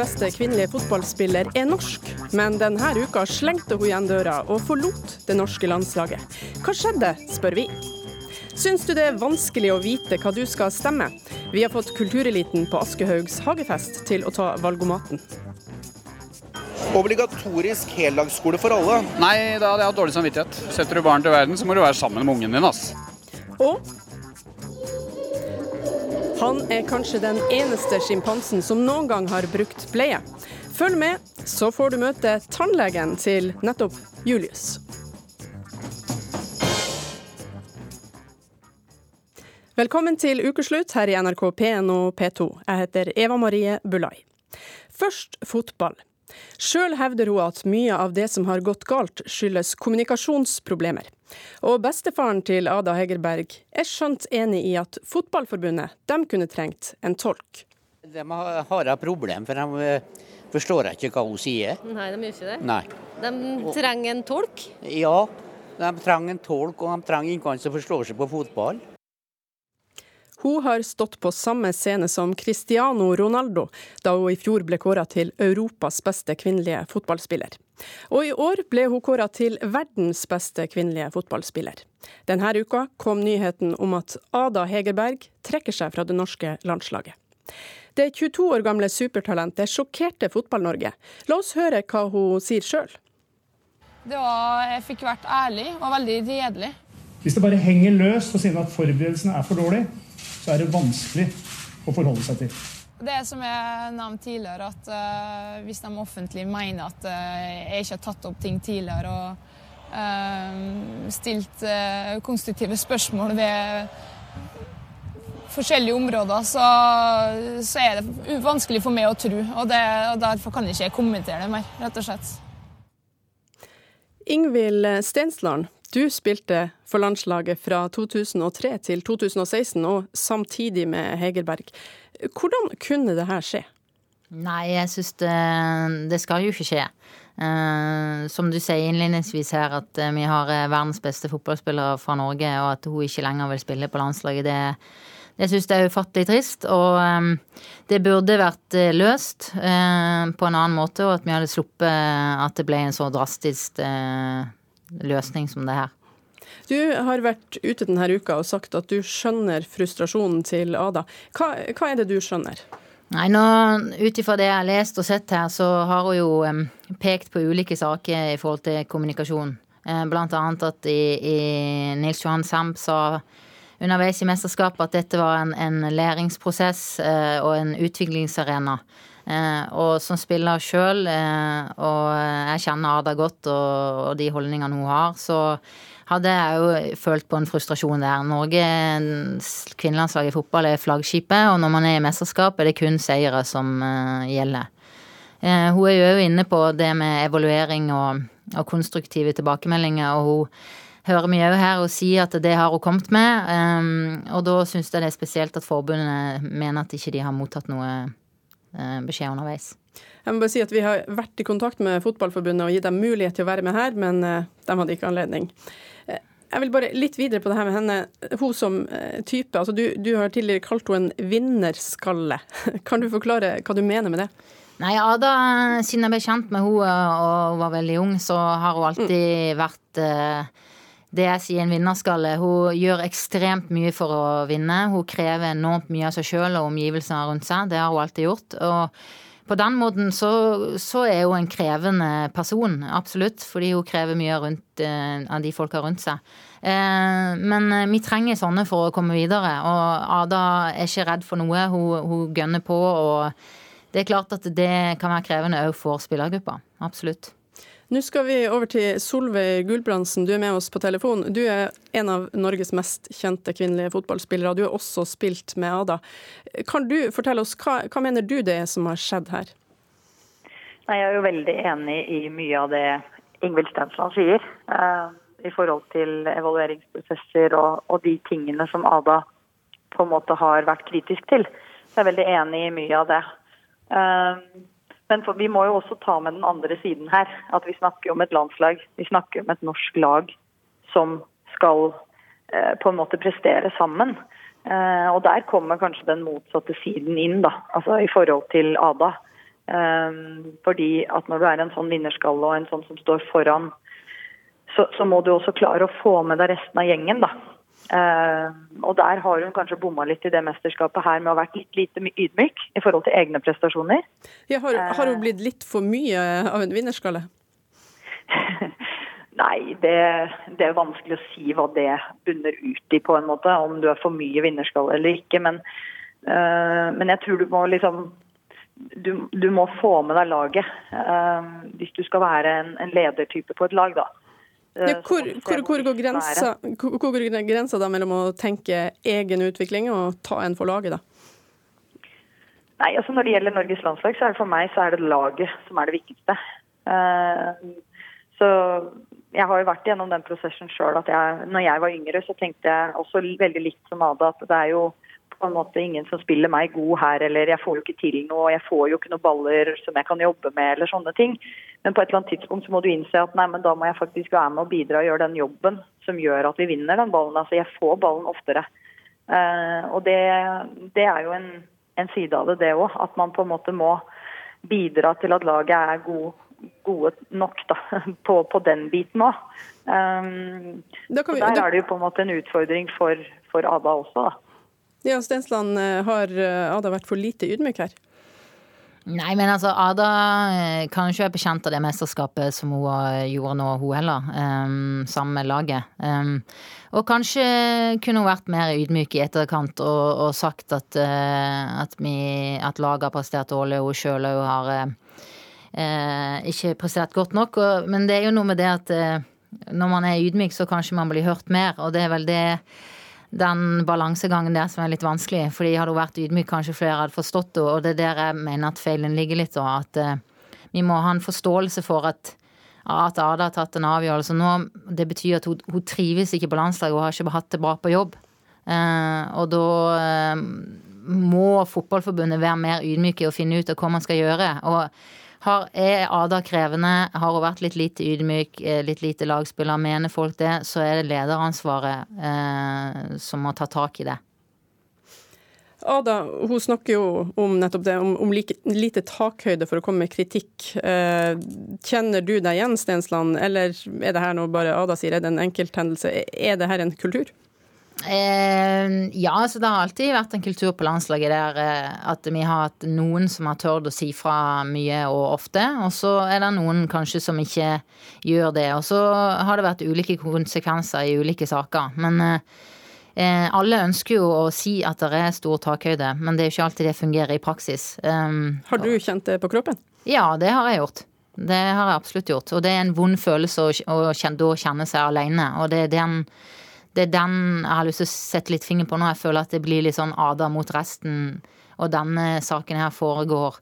beste kvinnelige fotballspiller er norsk, men denne uka slengte hun igjen døra og forlot det norske landslaget. Hva skjedde, spør vi. Syns du det er vanskelig å vite hva du skal stemme? Vi har fått kultureliten på Aschehougs hagefest til å ta valgomaten. Obligatorisk heldagsskole for alle. Nei, da hadde jeg hatt dårlig samvittighet. Setter du barn til verden, så må du være sammen med ungen din, ass. Og han er kanskje den eneste sjimpansen som noen gang har brukt bleie. Følg med, så får du møte tannlegen til nettopp Julius. Velkommen til ukeslutt her i NRK P1 og P2. Jeg heter Eva Marie Bulai. Først fotball. Sjøl hevder hun at mye av det som har gått galt, skyldes kommunikasjonsproblemer. Og bestefaren til Ada Hegerberg er skjønt enig i at Fotballforbundet de kunne trengt en tolk. De har et problem, for de eh, forstår ikke hva hun sier. Nei, de gjør ikke det. Nei. De trenger en tolk. Ja, de trenger en tolk, og de trenger ingen som forstår seg på fotball. Hun har stått på samme scene som Cristiano Ronaldo, da hun i fjor ble kåra til Europas beste kvinnelige fotballspiller. Og i år ble hun kåra til verdens beste kvinnelige fotballspiller. Denne uka kom nyheten om at Ada Hegerberg trekker seg fra det norske landslaget. Det 22 år gamle supertalentet sjokkerte Fotball-Norge. La oss høre hva hun sier sjøl. Jeg fikk vært ærlig og veldig redelig. Hvis det bare henger løst og sier at forberedelsene er for dårlige, så er det vanskelig å forholde seg til. Det som jeg nevnte tidligere, at uh, hvis de offentlig mener at uh, jeg ikke har tatt opp ting tidligere og uh, stilt konstruktive spørsmål ved forskjellige områder, så, så, er det vanskelig for meg å tro. Og, det, og derfor kan jeg ikke kommentere det mer, rett og slett. Ingvild Stensland, du spilte for landslaget fra 2003 til 2016, og samtidig med Hegerberg. Hvordan kunne det her skje? Nei, jeg syns det, det, skal jo ikke skje. Uh, som du sier innledningsvis her, at uh, vi har uh, verdens beste fotballspillere fra Norge, og at hun ikke lenger vil spille på landslaget, det, det syns jeg er ufattelig trist. Og um, det burde vært løst på en annen måte, og at vi hadde sluppet at det ble en så drastisk løsning som det her. Du har vært ute denne uka og sagt at du skjønner frustrasjonen til Ada. Hva, hva er det du skjønner? Nei, nå, Ut ifra det jeg har lest og sett her, så har hun jo um, pekt på ulike saker i forhold til kommunikasjon. Uh, blant annet at i, i Nils Johan Samp sa underveis i mesterskapet at dette var en, en læringsprosess uh, og en utviklingsarena. Uh, og som spiller sjøl, og jeg kjenner Ada godt og, de holdningene hun har, så hadde jeg jo følt på en frustrasjon der. Norge, kvinnelandslaget i fotball, er flaggskipet, og når man er i mesterskap, er det kun seire som uh, gjelder. Hun er jo inne på det med evaluering og, og konstruktive tilbakemeldinger, og hun hører mye her og sier at det har hun kommet med. Og da syns jeg det er spesielt at forbundet mener at ikke de har mottatt noe beskjed underveis. Jeg må bare si at Vi har vært i kontakt med Fotballforbundet og gitt dem mulighet til å være med her, men de hadde ikke anledning. Jeg vil bare litt videre på det her med henne. Hun som eh, type. altså Du, du har tidligere kalt henne en vinnerskalle. Kan du forklare hva du mener med det? Nei, Ada, siden jeg ble kjent med henne og var veldig ung, så har hun alltid mm. vært det jeg sier en vinnerskalle. Hun gjør ekstremt mye for å vinne. Hun krever enormt mye av seg sjøl og omgivelsene rundt seg. Det har hun alltid gjort. og på den måten så, så, er hun en krevende person, absolutt. Fordi hun krever mye rundt, uh, av de folka rundt seg. Uh, men uh, vi trenger sånne for å komme videre. Og Ada er ikke redd for noe. Hun, hun gønner på. Og det er klart at det kan være krevende òg for spillergruppa. Absolutt. Nå skal vi over til Solveig Gulbrandsen, du er med oss på telefon. Du er en av Norges mest kjente kvinnelige fotballspillere. Du har også spilt med Ada. Kan du fortelle oss, hva, hva mener du det er som har skjedd her? Nei, jeg er jo veldig enig i mye av det Ingvild Stensland sier. Uh, I forhold til evalueringsprosesser og, og, de tingene som Ada på en måte har vært kritisk til. Så jeg er veldig enig i mye av det. Uh, men for, vi må jo også ta med den andre siden her. At vi snakker om et landslag. Vi snakker om et norsk lag som skal eh, på en måte prestere sammen. Eh, og der kommer kanskje den motsatte siden inn, da. Altså i forhold til Ada. Eh, fordi at når du er en sånn vinnerskalle og en sånn som står foran, så, så, må du også klare å få med deg resten av gjengen, da. Uh, og der har hun kanskje bomma litt i det mesterskapet her med å ha vært litt lite ydmyk i forhold til egne prestasjoner. Ja, har, har, hun blitt litt for mye av en vinnerskalle? Nei, det, det, er vanskelig å si hva det bunner ut i, på en måte. Om du er for mye vinnerskalle eller ikke. Men, uh, men jeg tror du må liksom du, du, må få med deg laget uh, hvis du skal være en, en ledertype på et lag, da. Ja, hvor, hvor, hvor, går grensa, hvor, går grensa da mellom å tenke egen utvikling og ta en for laget, da? Nei, altså Når det gjelder Norges landslag, så er det for meg så er det laget som er det viktigste. Uh, så jeg har jo vært gjennom den prosessen sjøl at jeg, når jeg var yngre, så tenkte jeg også veldig litt som Ada at det er jo på en måte ingen som spiller meg god her, eller jeg får jo ikke til noe, jeg får jo ikke noen baller som jeg kan jobbe med, eller sånne ting. Men på et eller annet tidspunkt så må du innse at nei, men da må jeg faktisk være med og bidra og gjøre den jobben som gjør at vi vinner den ballen. Altså jeg får ballen oftere. Uh, og det, det, er jo en, en side av det, det òg. At man på en måte må bidra til at laget er god, gode nok da, på, på den biten òg. Um, vi, der er det jo på en måte en utfordring for, for Ada også. da. Ja, Stensland, eh, har eh, Ada vært for lite ydmyk her? Nei, men altså, Ada kan jo ikke være bekjent av det mesterskapet som hun gjorde nå, hun heller. Um, sammen med laget. Um, og kanskje kunne hun vært mer ydmyk i etterkant og, og sagt at, uh, at, vi, at laget har prestert dårlig, og hun sjøl òg har uh, ikke prestert godt nok. Og, men det er jo noe med det at uh, når man er ydmyk, så kanskje man blir hørt mer, og det er vel det den balansegangen der som er litt vanskelig. Fordi hadde hun vært ydmyk, kanskje flere hadde forstått det. Og det er der jeg mener at feilen ligger litt. Og at uh, vi må ha en forståelse for at, at Ada har tatt en avgjørelse nå. Det betyr at hun, hun trives ikke på landslaget, hun har ikke hatt det bra på jobb. Uh, og da uh, må Fotballforbundet være mer ydmyke og finne ut av hva man skal gjøre. Og har, er Ada krevende? Har hun vært litt lite ydmyk, eh, litt lite lagspiller? Mener folk det, så er det lederansvaret eh, som må ta tak i det. Ada hun snakker jo om nettopp det, om, om like, lite takhøyde for å komme med kritikk. Eh, kjenner du deg igjen, Stensland, eller er det her noe bare Ada sier, er det en enkelthendelse? Er det her en kultur? Eh, ja, altså det har alltid vært en kultur på landslaget der eh, at vi har hatt noen som har tørt å si fra mye og ofte, og så er det noen kanskje som ikke gjør det. Og så har det vært ulike konsekvenser i ulike saker. Men eh, eh alle ønsker jo å si at det er stor takhøyde, men det er jo ikke alltid det fungerer i praksis. Um, har du kjent det på kroppen? Ja, det har jeg gjort. Det har jeg absolutt gjort. Og det er en vond følelse å, å, å kjenne seg alene. Og det er den det er den jeg har lyst til å sette litt finger på nå. Jeg føler at det blir litt sånn Ada mot resten, og denne saken her foregår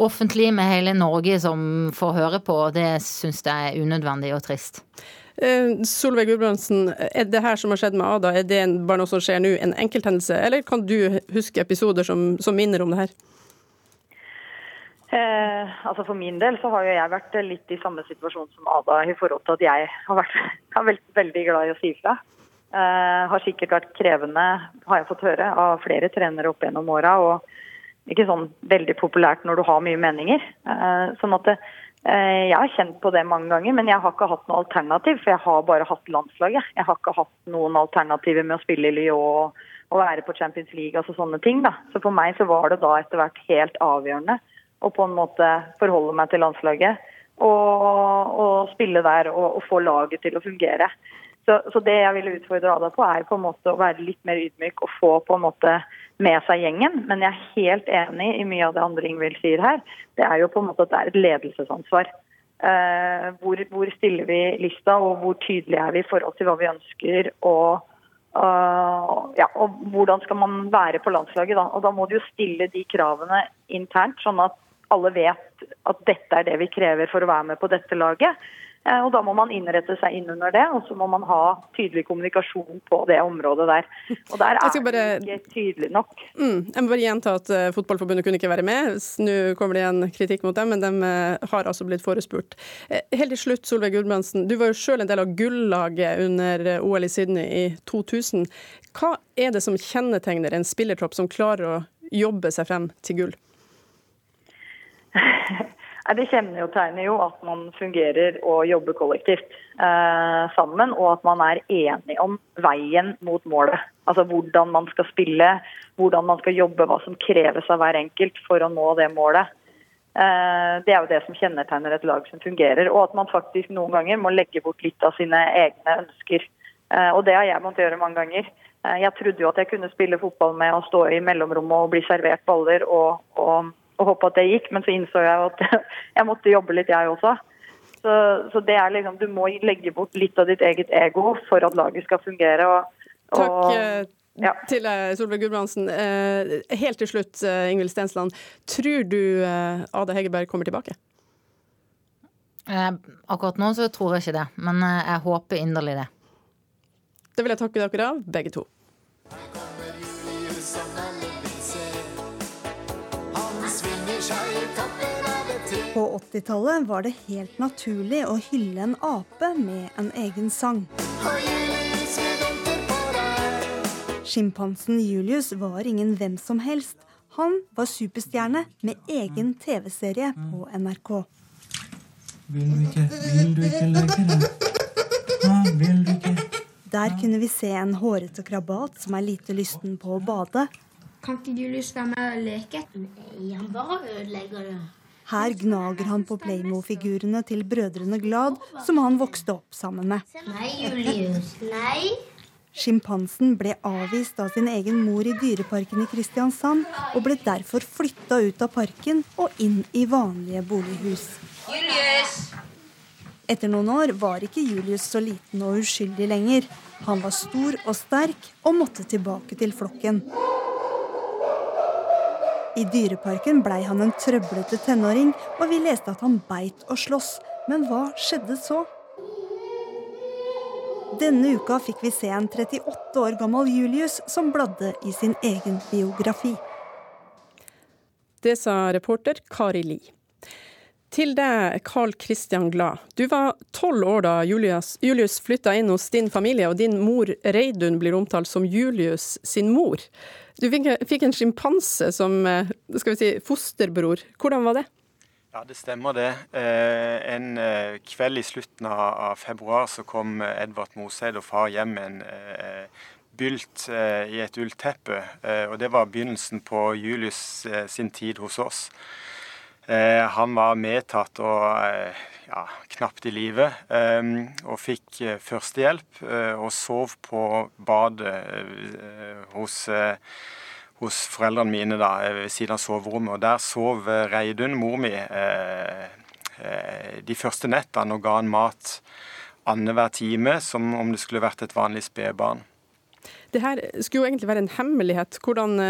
offentlig med hele Norge som får høre på, det syns jeg er unødvendig og trist. Eh, Solveig Gudbrandsen, er det her som har skjedd med Ada, er det bare noe som skjer nå, en enkelthendelse, eller kan du huske episoder som, som minner om det her? Eh, altså For min del så har jo jeg vært litt i samme situasjon som Ada i forhold til at jeg har vært har vært veldig glad i å si fra. Uh, har sikkert vært krevende, har jeg fått høre, av flere trenere opp gjennom åra. Og ikke sånn veldig populært når du har mye meninger. Uh, sånn at det, uh, Jeg har kjent på det mange ganger, men jeg har ikke hatt noe alternativ. For jeg har bare hatt landslaget. Jeg har ikke hatt noen alternativer med å spille i Lyon og, og være på Champions League, altså sånne ting. da. Så for meg så var det da etter hvert helt avgjørende å på en måte forholde meg til landslaget. Og, og spille der og, og få laget til å fungere. Så, så, det jeg ville utfordre Ada på, er på en måte å være litt mer ydmyk og få på en måte med seg gjengen. Men jeg er helt enig i mye av det andre Ingvild sier her. Det er jo på en måte at det er et ledelsesansvar. Uh, hvor, hvor, stiller vi lista, og hvor tydelige er vi i forhold til hva vi ønsker? Og, uh, ja, og hvordan skal man være på landslaget da? Og da må du jo stille de kravene internt, sånn at alle vet at dette er det vi krever for å være med på dette laget. Eh, og Da må man innrette seg inn under det, og så må man ha tydelig kommunikasjon på det området der. Og Der er bare, det ikke tydelig nok. Mm, jeg må bare gjenta at uh, Fotballforbundet kunne ikke være med. Nå kommer det igjen kritikk mot dem, men de uh, har altså blitt forespurt. Helt til slutt, Solveig Gudbrandsen. Du var jo selv en del av gullaget under OL i Sydney i 2000. Hva er det som kjennetegner en spillertropp som klarer å jobbe seg frem til gull? Det kjennetegner jo at man fungerer og jobber kollektivt eh, sammen, og at man er enig om veien mot målet. Altså hvordan man skal spille, hvordan man skal jobbe, hva som kreves av hver enkelt for å nå det målet. Eh, det er jo det som kjennetegner et lag som fungerer. Og at man faktisk noen ganger må legge bort litt av sine egne ønsker. Eh, og det har jeg måttet gjøre mange ganger. Eh, jeg trodde jo at jeg kunne spille fotball med å stå i mellomrommet og bli servert baller og, og og håpe at det gikk, men så innså jeg at jeg måtte jobbe litt, jeg også. Så, så, det er liksom, Du må legge bort litt av ditt eget ego for at laget skal fungere. Og, og, Takk eh, ja. til Solveig Gudbrandsen. Eh, helt til slutt, eh, Ingvild Stensland. Tror du Ada Hegerberg kommer tilbake? Akkurat nå så tror jeg ikke det, men jeg håper inderlig det. Det vil jeg takke dere av, begge to. På 80-tallet var det helt naturlig å hylle en ape med en egen sang. Sjimpansen Julius var ingen hvem som helst. Han var superstjerne med egen TV-serie på NRK. Vil du ikke, vil du ikke leke deg? vil du ikke? Der kunne vi se en hårete krabat som er lite lysten på å bade. Kan ikke Julius være med og leke? Nei, han bare ødelegger det. Her gnager han på Playmo-figurene til brødrene Glad, som han vokste opp sammen med. Nei, Julius. Nei. Sjimpansen ble avvist av sin egen mor i Dyreparken i Kristiansand, og ble derfor flytta ut av parken og inn i vanlige bolighus. Julius! Etter noen år var ikke Julius så liten og uskyldig lenger. Han var stor og sterk og måtte tilbake til flokken. I Dyreparken blei han en trøblete tenåring, og vi leste at han beit og sloss. Men hva skjedde så? Denne uka fikk vi se en 38 år gammel Julius som bladde i sin egen biografi. Det sa reporter Kari Li. Til deg, Carl Christian Glad. Du var tolv år da Julius, Julius flytta inn hos din familie, og din mor Reidun blir omtalt som Julius sin mor. Du fikk en sjimpanse som eh, skal vi si, fosterbror. Hvordan var det? Ja, Det stemmer det. Eh, en eh, kveld i slutten av februar så kom Edvard Moseid og far hjem med en bylt i et ullteppe. Og det var begynnelsen på Julius sin tid hos oss. Eh, han var medtatt og eh, ja, knapt i live, eh, og fikk førstehjelp og sov på badet hos, hos foreldrene mine da, ved siden av soverommet. Og Der sov Reidun, mor mi, de første nettene og ga han mat annenhver time, som om det skulle vært et vanlig spedbarn. Det her skulle jo egentlig være en hemmelighet. Hvordan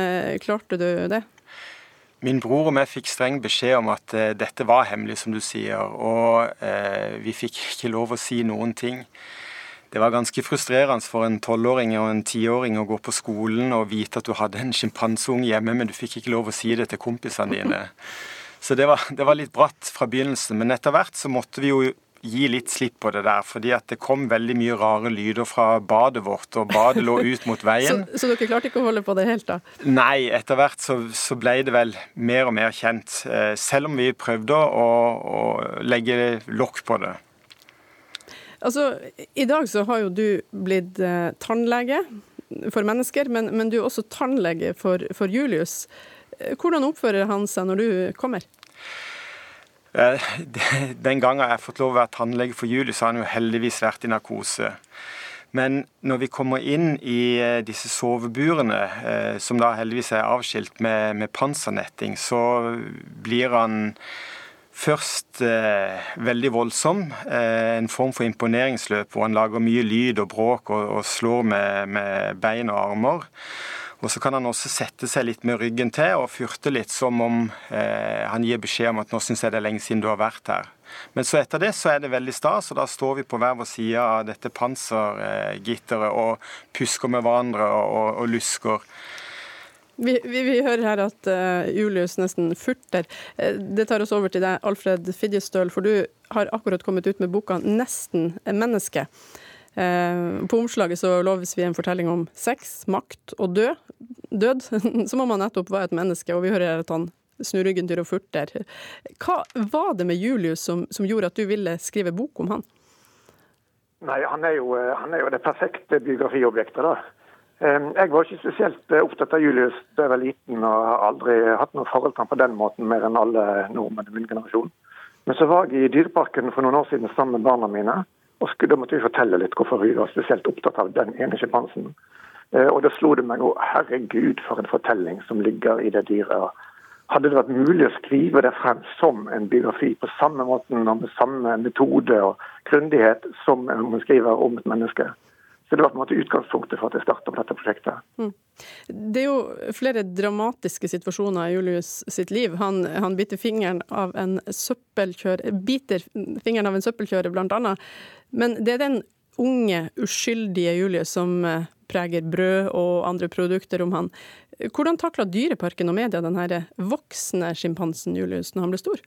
klarte du det? Min bror og jeg fikk streng beskjed om at eh, dette var hemmelig, som du sier. Og eh, vi fikk ikke lov å si noen ting. Det var ganske frustrerende for en tolvåring og en tiåring å gå på skolen og vite at du hadde en sjimpanseunge hjemme, men du fikk ikke lov å si det til kompisene dine. Så det var, det var litt bratt fra begynnelsen. Men etter hvert så måtte vi jo gi litt slipp på det der. fordi at det kom veldig mye rare lyder fra badet vårt, og badet lå ut mot veien. så, så, dere klarte ikke å holde på det helt, da? Nei, etter hvert så, så ble det vel mer og mer kjent. Eh, selv om vi prøvde å, å legge lokk på det. Altså, I dag så har jo du blitt eh, tannlege for mennesker, men, men, du er også tannlege for, for Julius. Eh, hvordan oppfører han seg når du kommer? Eh, den gangen jeg fått lov å være tannlege for Julius, har han jo heldigvis vært i narkose. Men når vi kommer inn i eh, disse soveburene, eh, som da heldigvis er avskilt med, med pansernetting, så blir han først eh, veldig voldsom. Eh, en form for imponeringsløp hvor han lager mye lyd og bråk og, og slår med, med bein og armer. Og så kan han også sette seg litt med ryggen til og fyrte litt, som om eh, han gir beskjed om at 'nå syns jeg det er lenge siden du har vært her'. Men så etter det så er det veldig stas, og da står vi på hver vår side av dette pansergitteret og pusker med hverandre og, og, og lusker. Vi, vi, vi, hører her at uh, Julius nesten furter. Uh, det tar oss over til deg, Alfred Fidjestøl, for du har akkurat kommet ut med boka 'Nesten menneske'. Uh, på omslaget så loves vi en fortelling om sex, makt og død død, som om han nettopp var et menneske. Og vi hører at han snur ryggen til og furter. Hva var det med Julius som, som gjorde at du ville skrive bok om han? Nei, han er, jo, han er jo det perfekte biografiobjektet. da. Jeg var ikke spesielt opptatt av Julius da jeg var liten, og har aldri hatt noe forhold til ham på den måten mer enn alle nordmenn i min generasjon. Men så var jeg i Dyreparken for noen år siden sammen med barna mine. Og Da måtte vi fortelle litt hvorfor vi var spesielt opptatt av den ene sjimpansen. Og da slo det meg òg, herregud for en fortelling som ligger i det dyret. Hadde det vært mulig å skrive det frem som en biografi på samme måte og med samme metode og grundighet som man skriver om et menneske, så det var på en måte utgangspunktet for at jeg starta på dette prosjektet. Mm. Det er jo flere dramatiske situasjoner i Julius sitt liv. Han, han biter fingeren av en søppelkjører, biter fingeren av en søppelkjører, annet. Men det er den unge, uskyldige Julius som eh, preger brød og andre produkter om han. Hvordan takla Dyreparken og media den voksne sjimpansen Julius når han ble stor?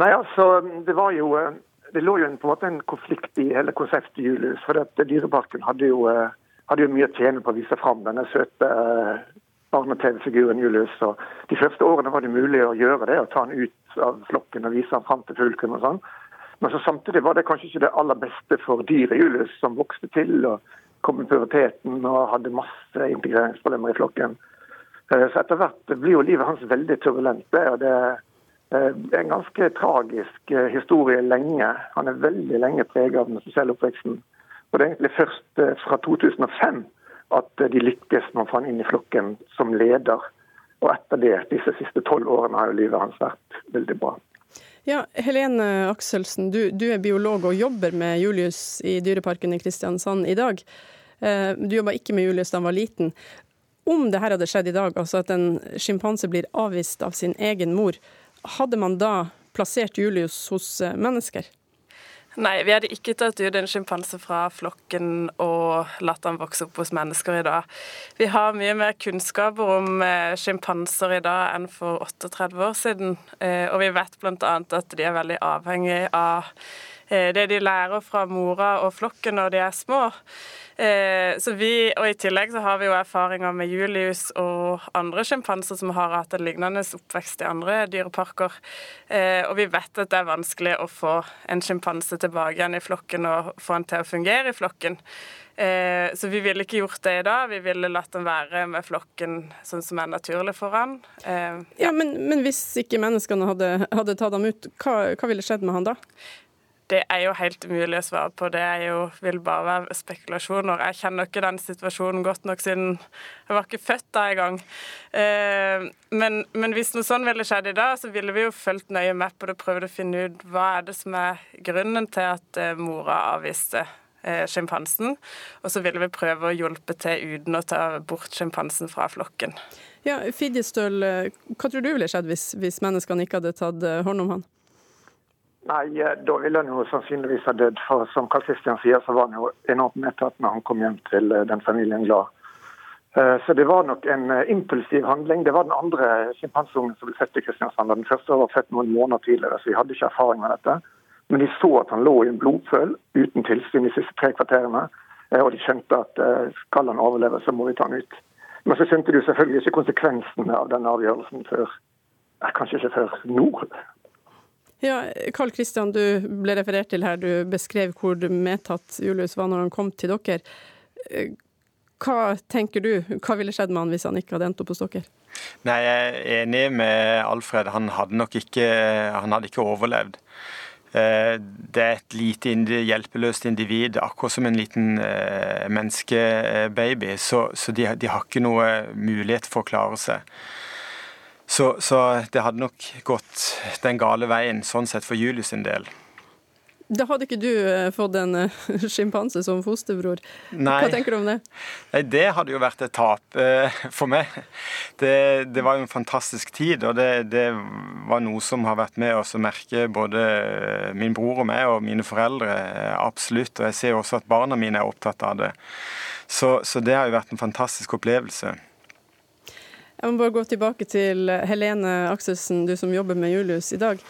Nei, altså, det var jo eh, det lå jo en, på en måte en konflikt i hele konseptet Julius. for at Dyreparken hadde jo, eh, hadde jo mye å tjene på å vise fram denne søte eh, barne-TV-figuren Julius. og De første årene var det mulig å gjøre det, å ta han ut av flokken og vise han fram til publikum. og sånn. Men så samtidig var det kanskje ikke det aller beste for dyret Julius, som vokste til og kom i puberteten og hadde masse integreringsproblemer i flokken. Eh, så etter hvert blir jo livet hans veldig turbulent. Og det er en ganske tragisk eh, historie lenge. Han er veldig lenge preget av den sosiale oppveksten. Og Det er egentlig først eh, fra 2005 at de lykkes med få han inn i flokken som leder. Og etter det, disse siste tolv årene, har jo livet hans vært veldig bra. Ja, Helene Akselsen, du, du, er biolog og jobber med Julius i Dyreparken i Kristiansand i dag. Du jobba ikke med Julius da han var liten. Om det her hadde skjedd i dag, altså at en sjimpanse blir avvist av sin egen mor, hadde man da plassert Julius hos eh, mennesker? Nei, vi hadde ikke tatt ut en sjimpanse fra flokken og latt han vokse opp hos mennesker i dag. Vi har mye mer kunnskaper om eh, sjimpanser i dag enn for 38 år siden. Eh, og vi vet bl.a. at de er veldig avhengig av det de lærer fra mora og flokken når de er små. Eh, så vi, og I tillegg så har vi jo erfaringer med Julius og andre sjimpanser som har hatt en lignende oppvekst i andre dyreparker. Eh, og vi vet at det er vanskelig å få en sjimpanse tilbake igjen i flokken og få han til å fungere i flokken. Eh, så vi ville ikke gjort det i dag. Vi ville latt den være med flokken sånn som er naturlig for han. Ja, men, men, hvis ikke menneskene hadde, hadde tatt ham ut, hva, hva ville skjedd med han da? Det er jo helt umulig å svare på. Det er jo, vil bare være spekulasjoner. Jeg kjenner ikke den situasjonen godt nok siden jeg var ikke født da engang. Eh, men, men hvis noe sånn ville skjedd i dag, så ville vi jo fulgt nøye med på det, prøvd å finne ut hva er det som er grunnen til at eh, mora avviste eh, sjimpansen. Og så ville vi prøve å hjelpe til uten å ta bort sjimpansen fra flokken. Ja, Fidjestøl, hva tror du ville skjedd hvis, hvis menneskene ikke hadde tatt hånd om han? Nei, eh, da ville han jo sannsynligvis ha dødd. For som Karl Kristian sier, så var han jo enormt medtatt når han kom hjem til eh, den familien glad. Eh, så det var nok en impulsiv handling. Det var den andre sjimpanseungen som ble født i Kristiansand. Den første var født noen måneder tidligere, så vi hadde ikke erfaring med dette. Men de så at han lå i en blodføl uten tilsyn de siste tre kvarterene. Og de skjønte at skal han overleve, så må vi ta han ut. Men så skjønte de selvfølgelig ikke konsekvensene av den avgjørelsen før kanskje ikke før nå. Ja, Karl Kristian, du ble referert til her. Du beskrev hvor medtatt Julius var når han kom til dere. Hva tenker du, hva ville skjedd med han hvis han ikke hadde endt opp hos dere? Nei, Jeg er enig med Alfred. Han hadde nok ikke, han hadde ikke overlevd. Eh, det er et lite hjelpeløst individ, akkurat som en liten eh, menneskebaby. Så, så de, de har ikke noe mulighet for å klare seg. Så, så, det hadde nok gått den gale veien, sånn sett for Julius sin del. Da hadde ikke du eh, fått en eh, sjimpanse som fosterbror. Nei. Hva tenker du om det? Nei, Det hadde jo vært et tap eh, for meg. Det, det, var jo en fantastisk tid, og det, det, var noe som har vært med oss å merke både min bror og meg og mine foreldre. Absolutt. Og jeg ser også at barna mine er opptatt av det. Så, så det har jo vært en fantastisk opplevelse. Jeg må bare gå tilbake til Helene Akselsen, du som jobber med Julius i dag.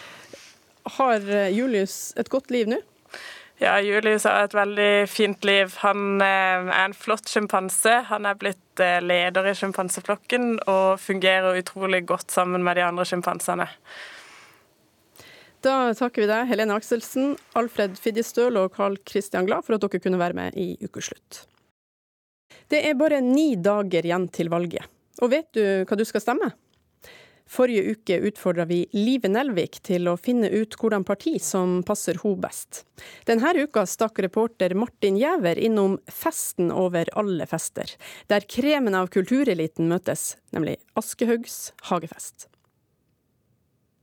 Har eh, Julius et godt liv nå? Ja, Julius har et veldig fint liv. Han eh, er en flott sjimpanse. Han er blitt eh, leder i sjimpanseflokken og fungerer utrolig godt sammen med de andre sjimpansene. Da takker vi deg, Helene Akselsen, Alfred Fidjestøl og Carl Christian Glad for at dere kunne være med i Ukeslutt. Det er bare ni dager igjen til valget. Og vet du hva du skal stemme? Forrige uke utfordra vi Live Nelvik til å finne ut hvordan parti som passer hun best. Denne uka stakk reporter Martin Giæver innom festen over alle fester, der kremen av kultureliten møtes, nemlig Aschehougs hagefest.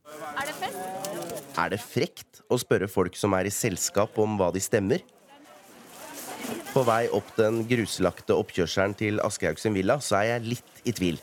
Er det fest? Er det frekt å spørre folk som er i selskap om hva de stemmer? På vei opp den gruslagte oppkjørselen til Aschehoug sin villa, så er jeg litt i tvil.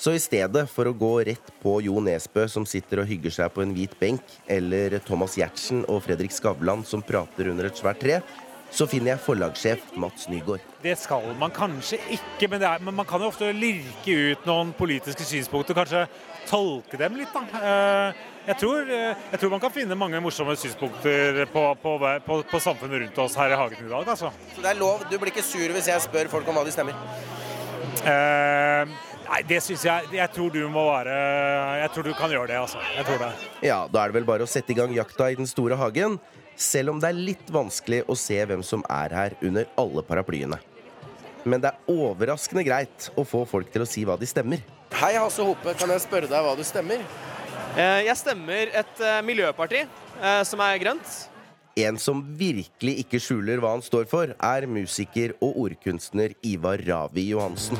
Så i stedet for å gå rett på Jo Nesbø som sitter og hygger seg på en hvit benk, eller Thomas Giertsen og Fredrik Skavlan som prater under et svært tre, så finner jeg forlagssjef Mats Nygaard. Det skal man kanskje ikke, men, er, men, man kan jo ofte lirke ut noen politiske synspunkter. Kanskje tolke dem litt, da. Jeg tror, eh, jeg tror man kan finne mange morsomme synspunkter på, på, på, på, samfunnet rundt oss her i Hagen i dag. Altså. Så det er lov? Du blir ikke sur hvis jeg spør folk om hva de stemmer? Eh, Nei, det syns jeg Jeg tror du må være Jeg tror du kan gjøre det, altså. Jeg tror det. Ja, da er det vel bare å sette i gang jakta i den store hagen. Selv om det er litt vanskelig å se hvem som er her under alle paraplyene. Men det er overraskende greit å få folk til å si hva de stemmer. Hei, Hasse Hope. Kan jeg spørre deg hva du stemmer? Eh, jeg stemmer et eh, miljøparti eh, som er grønt. En som virkelig ikke skjuler hva han står for, er musiker og ordkunstner Ivar Ravi Johansen.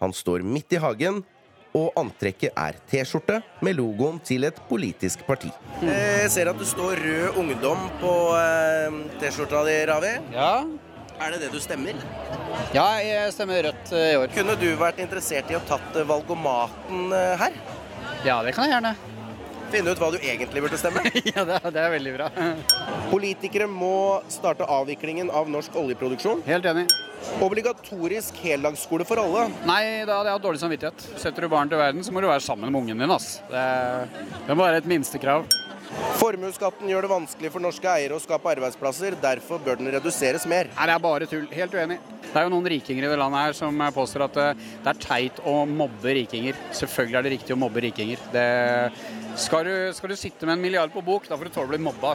Han står midt i hagen, og antrekket er T-skjorte med logoen til et politisk parti. Jeg ser at du står Rød Ungdom på T-skjorta di, Ravi. Ja. Er det det du stemmer? Ja, jeg stemmer rødt eh, i år. Kunne du vært interessert i å tatt eh, valgomaten her? Ja, det kan jeg gjerne. Finne ut hva du egentlig burde stemme? ja, det, det, er veldig bra. Politikere må starte avviklingen av norsk oljeproduksjon. Helt enig. Obligatorisk heldagsskole for alle. Nei, da hadde jeg hatt dårlig samvittighet. Setter du barn til verden, så må du være sammen med ungen din. Ass. Det, det må være et minstekrav. Formuesskatten gjør det vanskelig for norske eiere å skape arbeidsplasser. Derfor bør den reduseres mer. Nei, det er bare tull. Helt uenig. Det er jo noen rikinger i det landet her som påstår at eh, det er teit å mobbe rikinger. Selvfølgelig er det riktig å mobbe rikinger. Det skal du, skal du, sitte med en milliard på bok, da får du tåle å bli mobba.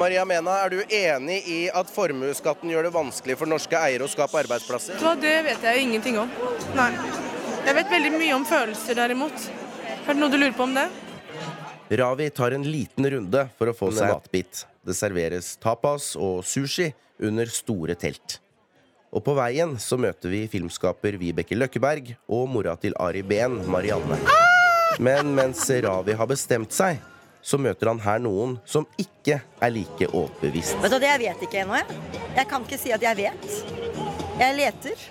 Maria Mena, er du enig i at formuesskatten gjør det vanskelig for norske eiere å skape arbeidsplasser? Det vet jeg ingenting om. Nei. Jeg vet veldig mye om følelser, derimot. Har det noe du lurer på om det? Ravi tar en liten runde for å få seg matbit. Det serveres tapas og sushi under store telt. Og på veien så møter vi filmskaper Vibeke Løkkeberg og mora til Ari Behn, Marianne. Men mens Ravi har bestemt seg, så møter han her noen som ikke er like overbevist. Vet du, det Jeg vet ikke ennå, jeg. Jeg kan ikke si at jeg vet. Jeg leter.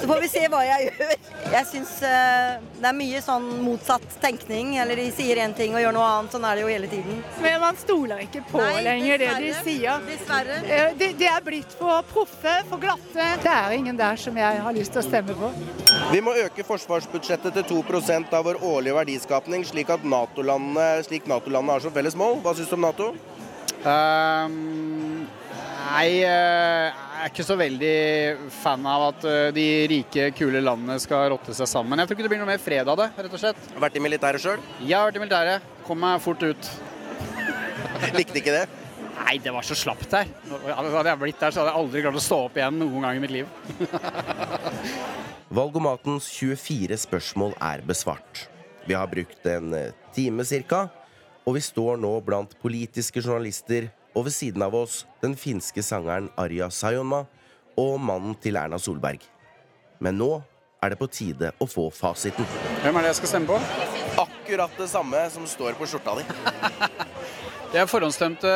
Så får vi se hva jeg gjør. Jeg syns uh, det er mye sånn motsatt tenkning. Eller de sier én ting og gjør noe annet. Sånn er det jo hele tiden. Men man stoler ikke på Nei, lenger det de sier. Dessverre. De, de, er blitt for proffe, for glatte. Det er ingen der som jeg har lyst til å stemme på. Vi må øke forsvarsbudsjettet til 2% av vår årlige verdiskapning, slik at NATO-landene NATO har som felles mål. Hva syns du om Nato? Um, nei, jeg er ikke så veldig fan av at eh, de rike, kule landene skal rotte seg sammen. Jeg tror ikke det blir noe mer fred av det, rett og slett. Vært i militæret sjøl? Jeg har vært i militæret. Kom meg fort ut. Likte ikke det? Nei, det var så slapt her. Hadde jeg blitt der, så hadde jeg aldri klart å stå opp igjen noen gang i mitt liv. Valgomatens 24 spørsmål er besvart. Vi har brukt en eh, time cirka og vi står nå blant politiske journalister, og ved siden av oss den finske sangeren Arja Sayonma og mannen til Erna Solberg. Men nå er det på tide å få fasiten. Hvem er det jeg skal stemme på? Akkurat det samme som står på skjorta di. jeg forhåndsstemte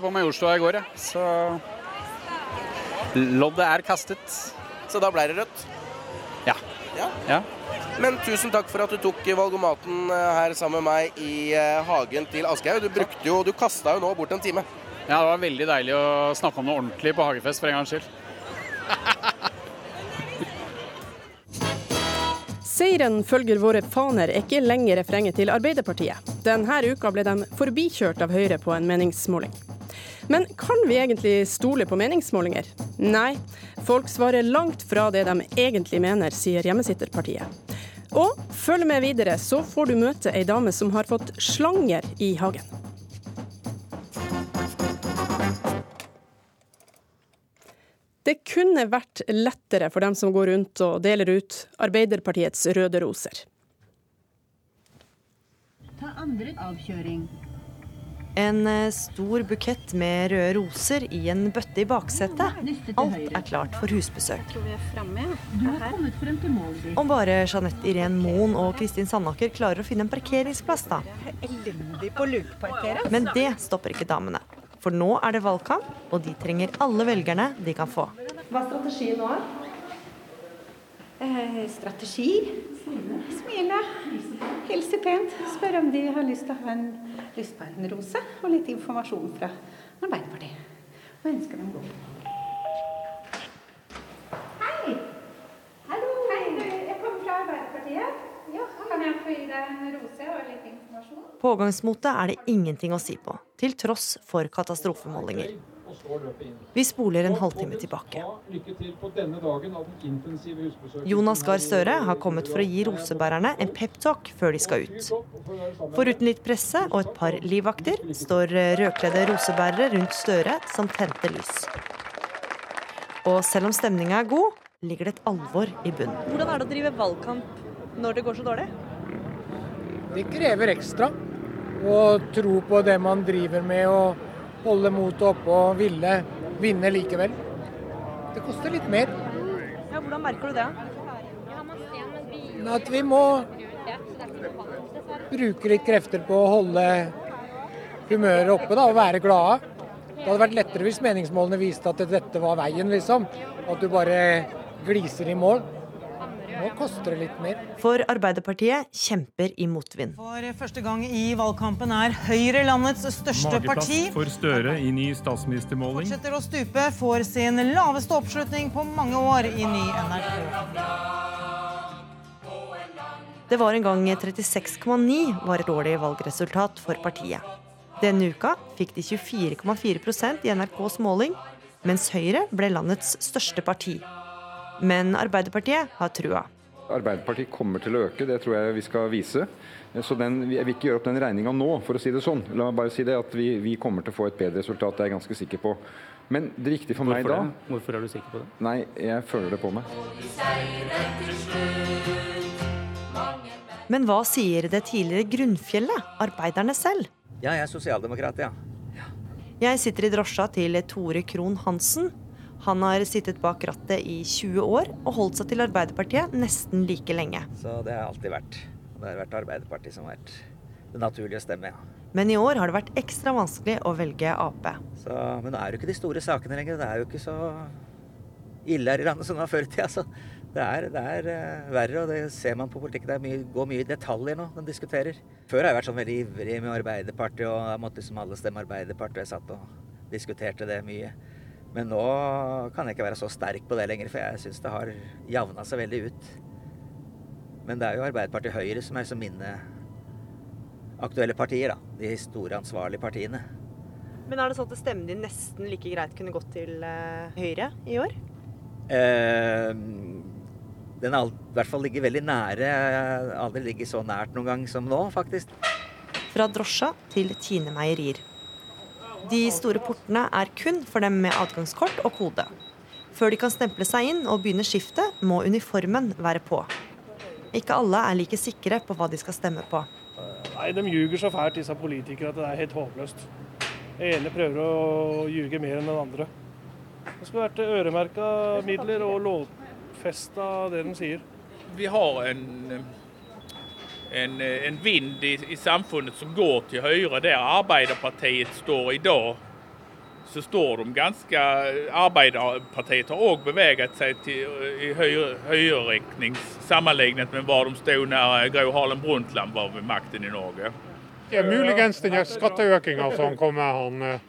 på Majorstua i går, jeg. Så loddet er kastet. Så da ble det rødt? Ja. ja. ja. Men tusen takk for at du tok valgomaten eh, her sammen med meg i eh, hagen til Aschehoug. Du brukte jo, du kasta jo nå bort en time. Ja, det var veldig deilig å snakke om noe ordentlig på hagefest for en gangs skyld. Seieren følger våre faner er ikke lenger refrenget til Arbeiderpartiet. Denne uka ble de forbikjørt av Høyre på en meningsmåling. Men kan vi egentlig stole på meningsmålinger? Nei, folk svarer langt fra det de egentlig mener, sier Hjemmesitterpartiet. Og følg med videre, så får du møte ei dame som har fått slanger i hagen. Det kunne vært lettere for dem som går rundt og deler ut Arbeiderpartiets røde roser. Ta andre avkjøring. En eh, stor bukett med røde roser i en bøtte i baksetet. Alt er klart for husbesøk. Om bare Jeanette Irén Moen og Kristin Sandaker klarer å finne en parkeringsplass, da. Lukeparkere. Men det stopper ikke damene. For nå er det valgkamp, og de trenger alle velgerne de kan få. Hva er strategien nå? Eh, strategi? Smile. Hilse pent. Spørre om de har lyst til å ha en, lyst på en rose og litt informasjon fra Arbeiderpartiet. Og ønsker dem god. Hei! Hallo! Hei, du, jeg kommer fra Arbeiderpartiet. Jeg få gi deg en rose og litt informasjon? Pågangsmotet er det ingenting å si på, til tross for katastrofemålinger. Vi spoler en halvtime tilbake. Jonas Gahr Støre har kommet for å gi rosebærerne en peptalk før de skal ut. Foruten litt presse og et par livvakter står rødkledde rosebærere rundt Støre som tente lys. Og selv om stemninga er god, ligger det et alvor i bunnen. Hvordan er det å drive valgkamp når det går så dårlig? Det krever ekstra. Å tro på det man driver med og holde motet oppe og ville vinne likevel. Det koster litt mer. Ja, hvordan merker du det? At vi må bruke litt krefter på å holde humøret oppe da, og være glade. Det hadde vært lettere hvis meningsmålene viste at dette var veien, liksom. At du bare gliser i mål. Nå koster det litt mer. For Arbeiderpartiet kjemper i motvind. For første gang i valgkampen er Høyre landets største Mageplass parti. for Støre i ny statsministermåling. Fortsetter å stupe, får sin laveste oppslutning på mange år i ny NRK. Det var en gang 36,9 var et dårlig valgresultat for partiet. Denne uka fikk de 24,4% i NRKs måling, mens Høyre ble landets største parti. Men Arbeiderpartiet har trua. Arbeiderpartiet kommer til å øke, det tror jeg vi skal vise. Så den, Jeg vil ikke gjøre opp den regninga nå, for å si det sånn. La meg bare si det at vi, vi kommer til å få et bedre resultat, det er jeg ganske sikker på. Men det viktige for meg da det? Hvorfor er du sikker på det? Nei, jeg føler det på meg. Men hva sier det tidligere grunnfjellet, arbeiderne selv? Ja, jeg er sosialdemokrat, ja. Jeg sitter i drosja til Tore Krohn Hansen. Han har sittet bak rattet i 20 år og holdt seg til Arbeiderpartiet nesten like lenge. Så det har alltid vært. Det har vært Arbeiderpartiet som har vært det naturlige å stemme, ja. Men i år har det vært ekstra vanskelig å velge Ap. Så, men nå er det jo ikke de store sakene lenger. Det er jo ikke så ille her i landet som det var før i tida. Så det er, det er uh, verre, og det ser man på politikken. Det mye, går mye i detaljer nå. De diskuterer. Før har jeg vært sånn veldig ivrig med Arbeiderpartiet, og da måtte liksom alle stemme Arbeiderpartiet. Og jeg satt og diskuterte det mye. Men nå kan jeg ikke være så sterk på det lenger, for jeg syns det har javna seg veldig ut. Men det er jo Arbeiderpartiet Høyre som er så mine aktuelle partier, da. De store ansvarlige partiene. Men er det sånn at stemmen din nesten like greit kunne gått til eh, Høyre i år? Eh, den har i hvert fall ligget veldig nære. Aldri ligget så nært noen gang som nå, faktisk. Fra drosja til Tine Meierier. De store portene er kun for dem med adgangskort og kode. Før de kan stemple seg inn og begynne skiftet, må uniformen være på. Ikke alle er like sikre på hva de skal stemme på. Nei, De ljuger så fælt, disse politikere, at det er helt håpløst. Den ene prøver å ljuge mer enn den andre. Det skulle vært øremerka midler og lovfesta det de sier. Vi har en, en, en vind i, i samfunnet som går til høyre. Der Arbeiderpartiet står i dag, så står de ganske Arbeiderpartiet har òg beveget seg til, i høyre, høyreretning sammenlignet med hva de stod når Gro Harlem Brundtland var ved makten i Norge. Ja, muligens den skatteøkninga som kom med han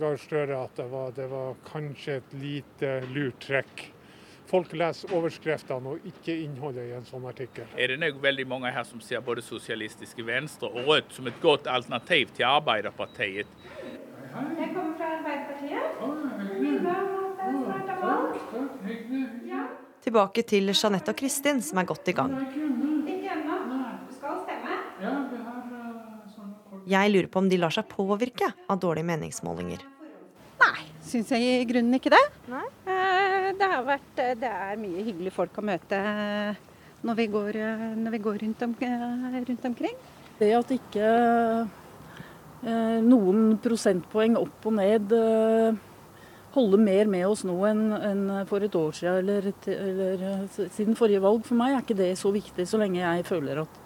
Gahr Støre, at det var, det var kanskje et lite lurt trekk folk leser overskriftene og ikke innholdet i en sånn artikkel. Er det nok veldig mange her som ser både Sosialistiske Venstre og Rødt som et godt alternativ til Arbeiderpartiet? Jeg kommer fra Arbeiderpartiet. Er er. Tilbake til Jeanette og Kristin, som er godt i gang. Jeg lurer på om de lar seg påvirke av dårlige meningsmålinger. Nei, Syns jeg i grunnen ikke det. Eh, Det, har vært, eh, det er mye hyggelige folk å møte eh, når vi går, eh, når vi går rundt, om, rundt omkring. Det at ikke eh, noen prosentpoeng opp og ned eh, holder mer med oss nå enn enn for et år siden eller, eller siden forrige valg, for meg er ikke det så viktig, så lenge jeg føler at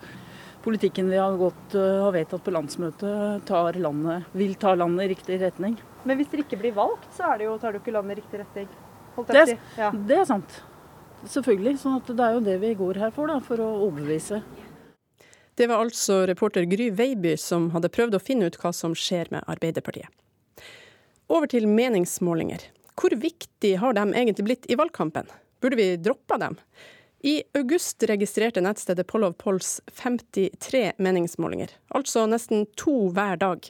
politikken vi har, gått, har vedtatt på landsmøtet, tar landet, vil ta landet i riktig retning. Men hvis dere ikke blir valgt, så er det jo, tar du ikke landet i riktig retning. Holdt Det jeg er, si. Ja. det er sant. Selvfølgelig. sånn at det er jo det vi går her for, da, for å overbevise. Det var altså reporter Gry Veiby som hadde prøvd å finne ut hva som skjer med Arbeiderpartiet. Over til meningsmålinger. Hvor viktig har de egentlig blitt i valgkampen? Burde vi droppa dem? I august registrerte nettstedet Poll of Polls 53 meningsmålinger, altså nesten to hver dag.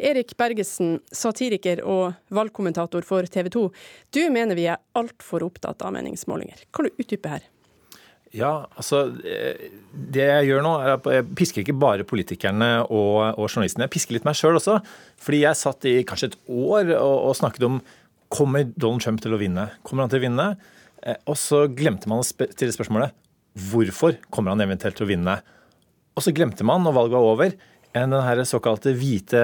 Erik Bergesen, satiriker og valgkommentator for TV 2. Du mener vi er altfor opptatt av meningsmålinger. Kan du utdype her? Ja, altså eh, Det jeg gjør nå, er at jeg pisker ikke bare politikerne og, og journalistene. Jeg pisker litt meg sjøl også. Fordi jeg satt i kanskje et år og, og snakket om kommer Donald Trump til å vinne. Kommer han til å vinne? Eh, Og så glemte man å stille spørsmålet hvorfor kommer han eventuelt til å vinne? Og så glemte man, når valget var over, enn den såkalte hvite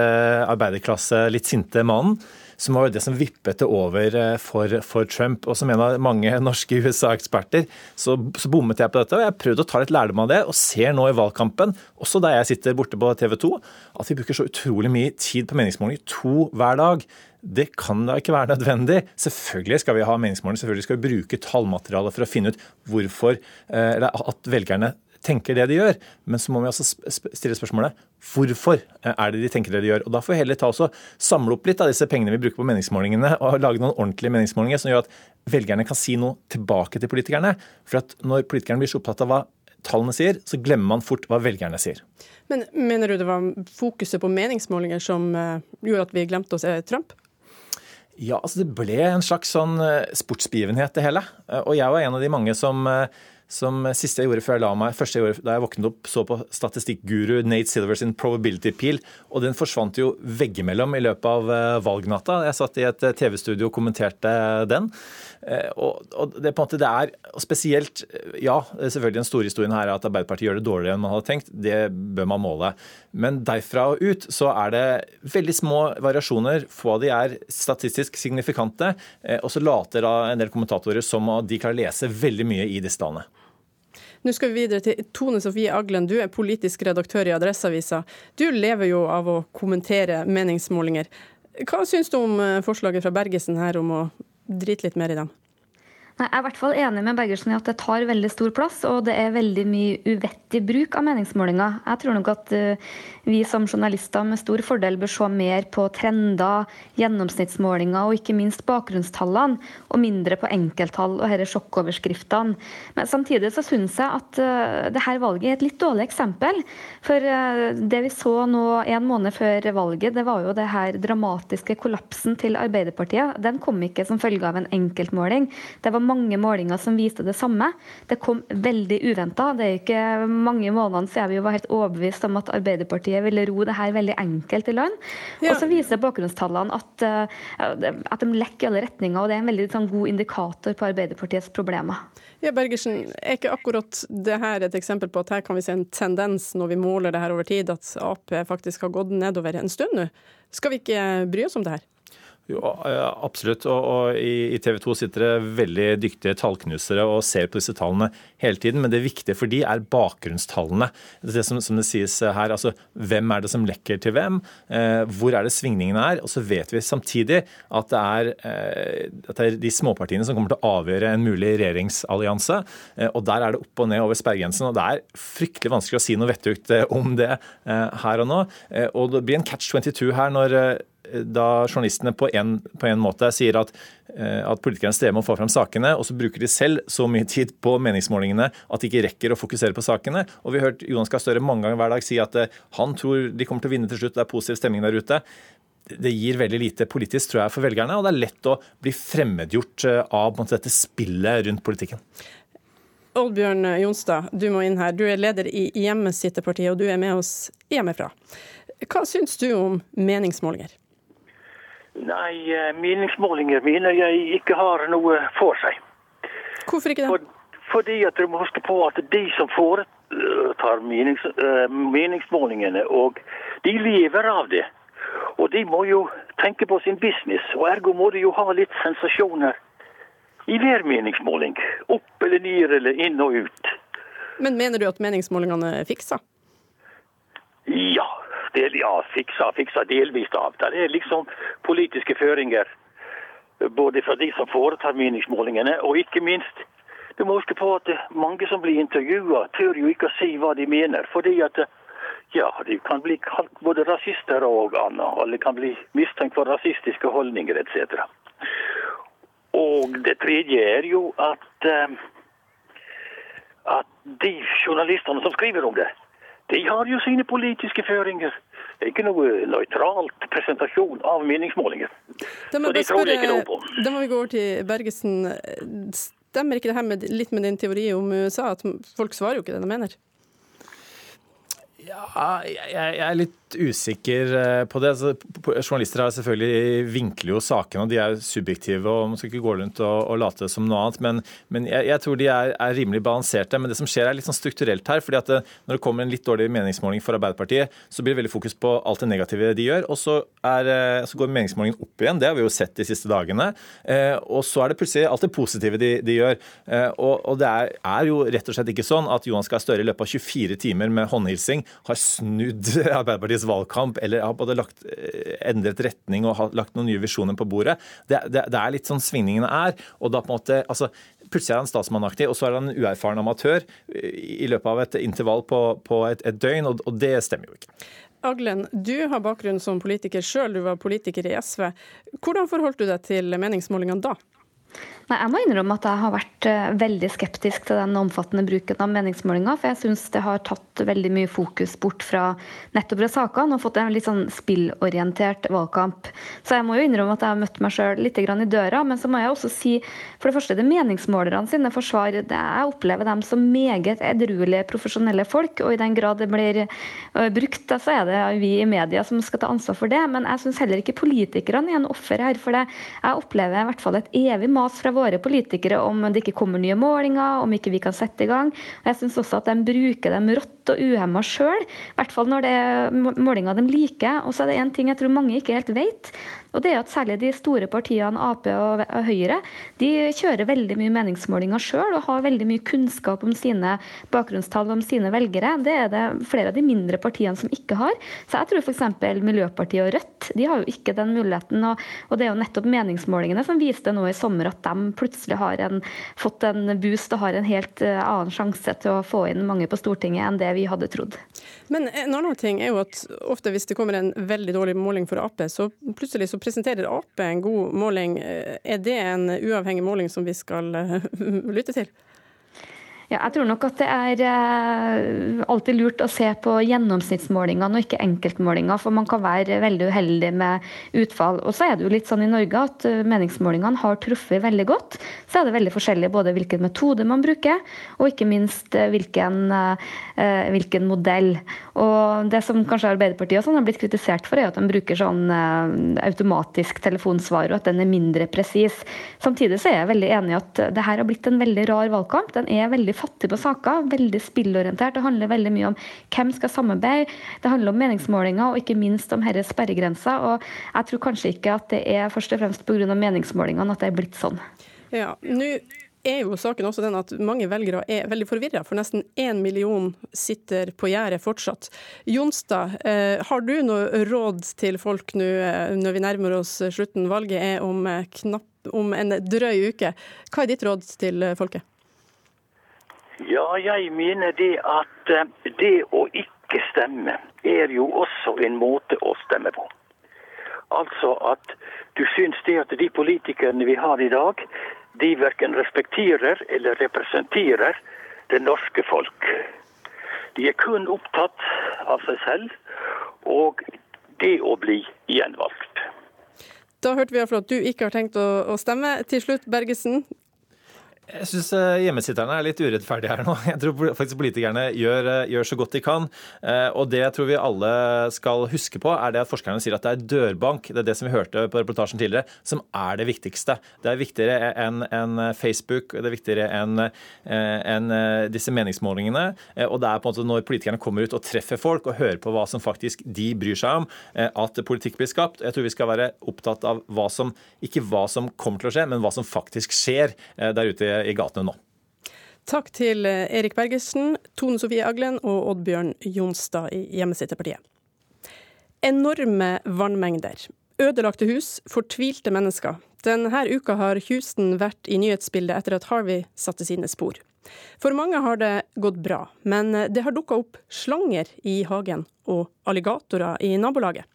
arbeiderklasse, litt sinte mannen, som var det som vippet det over eh, for, for Trump. Og som en av mange norske USA-eksperter, så, så bommet jeg på dette. Og jeg prøvde å ta litt lærdom av det, og ser nå i valgkampen, også da jeg sitter borte på TV 2, at vi bruker så utrolig mye tid på meningsmålinger. To hver dag. Det kan da ikke være nødvendig. Selvfølgelig skal vi ha meningsmålinger, selvfølgelig skal vi bruke tallmateriale for å finne ut hvorfor eh, eller at velgerne tenker det de gjør. Men så må vi altså sp- sp- stille spørsmålet hvorfor eh, er det de tenker det de gjør. Og Da får vi heller ta oss og samle opp litt av disse pengene vi bruker på meningsmålingene, og lage noen ordentlige meningsmålinger som gjør at velgerne kan si noe tilbake til politikerne. For at når politikerne blir så opptatt av hva tallene sier, så glemmer man fort hva velgerne sier. Men mener du det var fokuset på meningsmålinger som eh, gjorde at vi glemte oss se Trump? Ja, altså det ble en slags sånn eh, sportsbegivenhet, det hele. Eh, Og jeg var en av de mange som, eh, som siste jeg gjorde før jeg la meg, første jeg gjorde da jeg våknet opp, så på statistikkguru Nate Silver sin probability peel, og den forsvant jo veggimellom i løpet av eh, valgnatta. Jeg satt i et eh, TV-studio og kommenterte den. Eh, Og, og det på en måte det er spesielt det Ja, selvfølgelig den store historien her er at Arbeiderpartiet gjør det dårligere enn man hadde tenkt. Det bør man måle. Men derfra og ut så er det veldig små variasjoner. Få av de er statistisk signifikante. Og så later da en del kommentatorer som at de klarer å lese veldig mye i disse tallene. Nå skal vi videre til Tone Sofie Aglen, du er politisk redaktør i Adresseavisa. Du lever jo av å kommentere meningsmålinger. Hva syns du om eh, forslaget fra Bergesen her om å drite litt mer i dem? Nei, Jeg er i hvert fall enig med Bergersen i at det tar veldig stor plass, og det er veldig mye uvettig bruk av meningsmålinger. Jeg tror nok at uh, vi som journalister med stor fordel bør se mer på trender, gjennomsnittsmålinger og ikke minst bakgrunnstallene, og mindre på enkelttall og disse sjokkoverskriftene. Men samtidig så syns jeg at uh, dette valget er et litt dårlig eksempel. For uh, det vi så nå en måned før valget, det var jo det her dramatiske kollapsen til Arbeiderpartiet. Den kom ikke som følge av en enkeltmåling. Det var mange målinger som viste det samme. Det kom veldig uventa. Det er ikke mange månedene siden vi var helt overbevist om at Arbeiderpartiet ville ro det her veldig enkelt i land. Og så viser bakgrunnstallene at, eh, at de lekker i alle retninger, og det er en veldig sånn, god indikator på Arbeiderpartiets problemer. Ja, Bergersen, er ikke akkurat det her et eksempel på at her kan vi se en tendens når vi måler det her over tid, at Ap faktisk har gått nedover en stund nå? Skal vi ikke bry oss om det her? Jo, absolutt. Og, og i, TV 2 sitter det veldig dyktige tallknusere og ser på disse tallene hele tiden. Men det viktige for de er bakgrunnstallene. Det som, som det sies her, altså hvem er det som lekker til hvem? Eh, hvor er det svingningene er? Og så vet vi samtidig at det er, eh, at det er de småpartiene som kommer til å avgjøre en mulig regjeringsallianse. Eh, og der er det opp og ned over sperregrensen. Og det er fryktelig vanskelig å si noe vettugt eh, om det eh, her og nå. Eh, og det blir en catch 22 her når da journalistene på en, på en måte sier at, eh, at politikerne strever med å få fram sakene, og så bruker de selv så mye tid på meningsmålingene at de ikke rekker å fokusere på sakene. Og vi har hørt Jonas Gahr Støre mange ganger hver dag si at eh, han tror de kommer til å vinne til slutt, det er positiv stemning der ute det gir veldig lite politisk, tror jeg, for velgerne. Og det er lett å bli fremmedgjort av måte, dette spillet rundt politikken. Oddbjørn Jonstad, du må inn her. Du er leder i Hjemmesitterpartiet, og du er med oss hjemmefra. Hva syns du om meningsmålinger? Nei, eh, meningsmålinger mener jeg ikke har noe for seg. Hvorfor ikke det? For, fordi at du må huske på at de som foretar menings, uh, meningsmålingene, og de lever av det. Og de må jo tenke på sin business, og ergo må de jo ha litt sensasjoner i hver meningsmåling. Opp eller ned eller inn og ut. Men mener du at meningsmålingene er fiksa? Ja. Ja, fiksa, fiksa delvis av. Det er liksom politiske føringer både fra de som foretar meningsmålingene, og ikke minst Du må huske på at mange som blir intervjua, tør jo ikke å si hva de mener. fordi at ja, de kan bli kalt både rasister og annet. Eller kan bli mistenkt for rasistiske holdninger etc. Og det tredje er jo at, eh, at de journalistene som skriver om det, de har jo sine politiske føringer. Det er ikke noe nøytralt presentasjon av meningsmålinger. Så de tror jeg ikke noe på. Da må vi gå over til Bergesen. Stemmer ikke det her med, litt med din teori om USA, at folk svarer jo ikke det de mener? Ja, jeg, jeg er litt usikker eh, på det. Altså, journalister har selvfølgelig vinkler jo sakene, og de er subjektive. og Man skal ikke gå rundt og, og late som noe annet. Men, men jeg, jeg, tror de er, er, rimelig balanserte. Men det som skjer er litt sånn strukturelt her. fordi at det, Når det kommer en litt dårlig meningsmåling for Arbeiderpartiet, så blir det veldig fokus på alt det negative de gjør. Og så, er, eh, så går meningsmålingen opp igjen. Det har vi jo sett de siste dagene. Eh, og så er det plutselig alt det positive de, de gjør. Eh, og, og, det er, er, jo rett og slett ikke sånn at Johan Gahr Støre i løpet av 24 timer med håndhilsing har snudd Arbeiderpartiets valgkamp eller har både lagt, eh, endret retning og lagt noen nye visjoner på bordet. Det, det, det, er litt sånn svingningene er. og da på en måte, altså, Plutselig er han statsmannaktig, og så er han en uerfaren amatør i løpet av et intervall på, på et, et, døgn, og, og det stemmer jo ikke. Aglen, du har bakgrunn som politiker sjøl, du var politiker i SV. Hvordan forholdt du deg til meningsmålingene da? Nei, Jeg må innrømme at jeg har vært uh, veldig skeptisk til den omfattende bruken av meningsmålinger. For jeg syns det har tatt veldig mye fokus bort fra nettopp de sakene og fått en litt sånn spillorientert valgkamp. Så jeg må jo innrømme at jeg har møtt meg sjøl litt i døra. Men så må jeg også si for det første det meningsmålerne sine forsvar. Det jeg opplever dem som meget edruelige, profesjonelle folk. Og i den grad det blir uh, brukt, så er det vi i media som skal ta ansvar for det. Men jeg syns heller ikke politikerne er en offer her. For det. jeg opplever i hvert fall et evig mas fra våre politikere om det ikke kommer nye målinger, om ikke vi kan sette i gang. Jeg syns også at de bruker dem og uhemma sjøl, i hvert fall når det er målinger de liker. Og så er det én ting jeg tror mange ikke helt vet. Og det er at Særlig de store partiene Ap og Høyre de kjører veldig mye meningsmålinger sjøl og har veldig mye kunnskap om sine bakgrunnstall om sine velgere. Det er det flere av de mindre partiene som ikke har. Så jeg tror f.eks. Miljøpartiet og Rødt de har jo ikke den muligheten. Og, og, det er jo nettopp meningsmålingene som viste nå i sommer at de plutselig har en, fått en boost og har en helt uh, annen sjanse til å få inn mange på Stortinget enn det vi hadde trodd. Men en annen ting er jo at ofte hvis det kommer en veldig dårlig måling for Ap, så plutselig så presenterer Ap en god måling. Er det en uavhengig måling som vi skal eh, lytte til? Ja, jeg tror nok at det er eh, alltid lurt å se på gjennomsnittsmålingene og ikke enkeltmålinger, for man kan være veldig uheldig med utfall. Og så er det jo litt sånn i Norge at eh, meningsmålingene har truffet veldig godt. Så er det veldig forskjellig både hvilken metode man bruker, og ikke minst eh, hvilken, hvilken modell. Og det som kanskje Arbeiderpartiet også har blitt kritisert for, er at de bruker sånn automatisk telefonsvar, og at den er mindre presis. Samtidig så er jeg veldig enig i at det her har blitt en veldig rar valgkamp. Den er veldig fattig på saker, veldig spillorientert. Det handler veldig mye om hvem skal samarbeide. Det handler om meningsmålinger, og ikke minst om disse sperregrenser. Og jeg tror kanskje ikke at det er først og fremst pga. meningsmålingene at det er blitt sånn. Ja, nå er jo saken også den at mange velgere er veldig forvirra, for nesten én million sitter på gjerdet fortsatt. Jonstad, eh, har du noe råd til folk nå eh, når vi nærmer oss slutten? Valget er om, eh, knapp, om en drøy uke. Hva er ditt råd til folket? Ja, jeg mener det at eh, det å ikke stemme er jo også en måte å stemme på. Altså at du syns det at de politikerne vi har i dag, de verken respekterer eller representerer det norske folk. De er kun opptatt av seg selv og det å bli gjenvalgt. Da hørte vi iallfall at du ikke har tenkt å, å stemme. Til slutt, Bergesen. Jeg syns eh, hjemmesitterne er litt urettferdige her nå. Jeg tror faktisk politikerne gjør, eh, gjør, så godt de kan. Eh, og det jeg tror vi alle skal huske på, er det at forskerne sier at det er dørbank, det er det som vi hørte på reportasjen tidligere, som er det viktigste. Det er viktigere enn en Facebook, det er viktigere enn en disse meningsmålingene. Og det er på en måte når politikerne kommer ut og treffer folk og hører på hva som faktisk de bryr seg om, at politikk blir skapt. Jeg tror vi skal være opptatt av hva som, ikke hva som kommer til å skje, men hva som faktisk skjer der ute i gatene nå. Takk til Erik Bergersen, Tone Sofie Aglen og Oddbjørn Jonstad i Hjemmesitterpartiet. Enorme vannmengder. Ødelagte hus, fortvilte mennesker. Denne uka har Houston vært i nyhetsbildet etter at Harvey satte sine spor. For mange har det gått bra, men det har dukka opp slanger i hagen og alligatorer i nabolaget.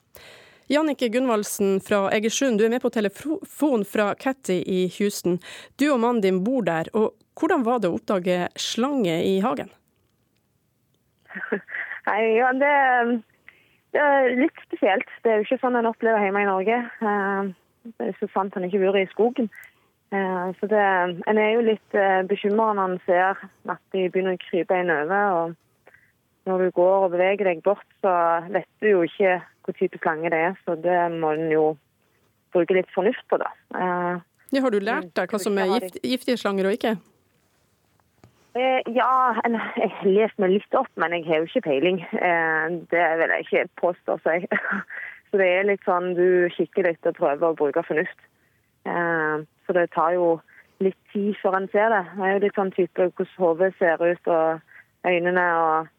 Jannike Gunvaldsen fra Egersund, du er med på telefon fra Catty i Houston. Du og mannen din bor der. og Hvordan var det å oppdage slange i hagen? Nei, ja, det, det, er litt spesielt. Det er jo ikke sånn en opplever hjemme i Norge. Eh, det er så sant han ikke bor i skogen. Eh, så det, En er jo litt eh, bekymra når en ser at de begynner å krype inn over. og Når du går og beveger deg bort, så vet du jo ikke hvor type slange det er. Så det må en jo bruke litt fornuft på, da. Eh, ja, har du lært deg hva som er gift, giftige slanger og ikke? Eh, ja, jeg har lest meg litt opp, men jeg har jo ikke peiling. Eh, det vil jeg ikke påstå seg. Så det er litt sånn du kikker litt og prøver å bruke fornuft. Så det tar jo litt tid før en ser det. Det er jo litt sånn type hvordan hodet ser ut og øynene og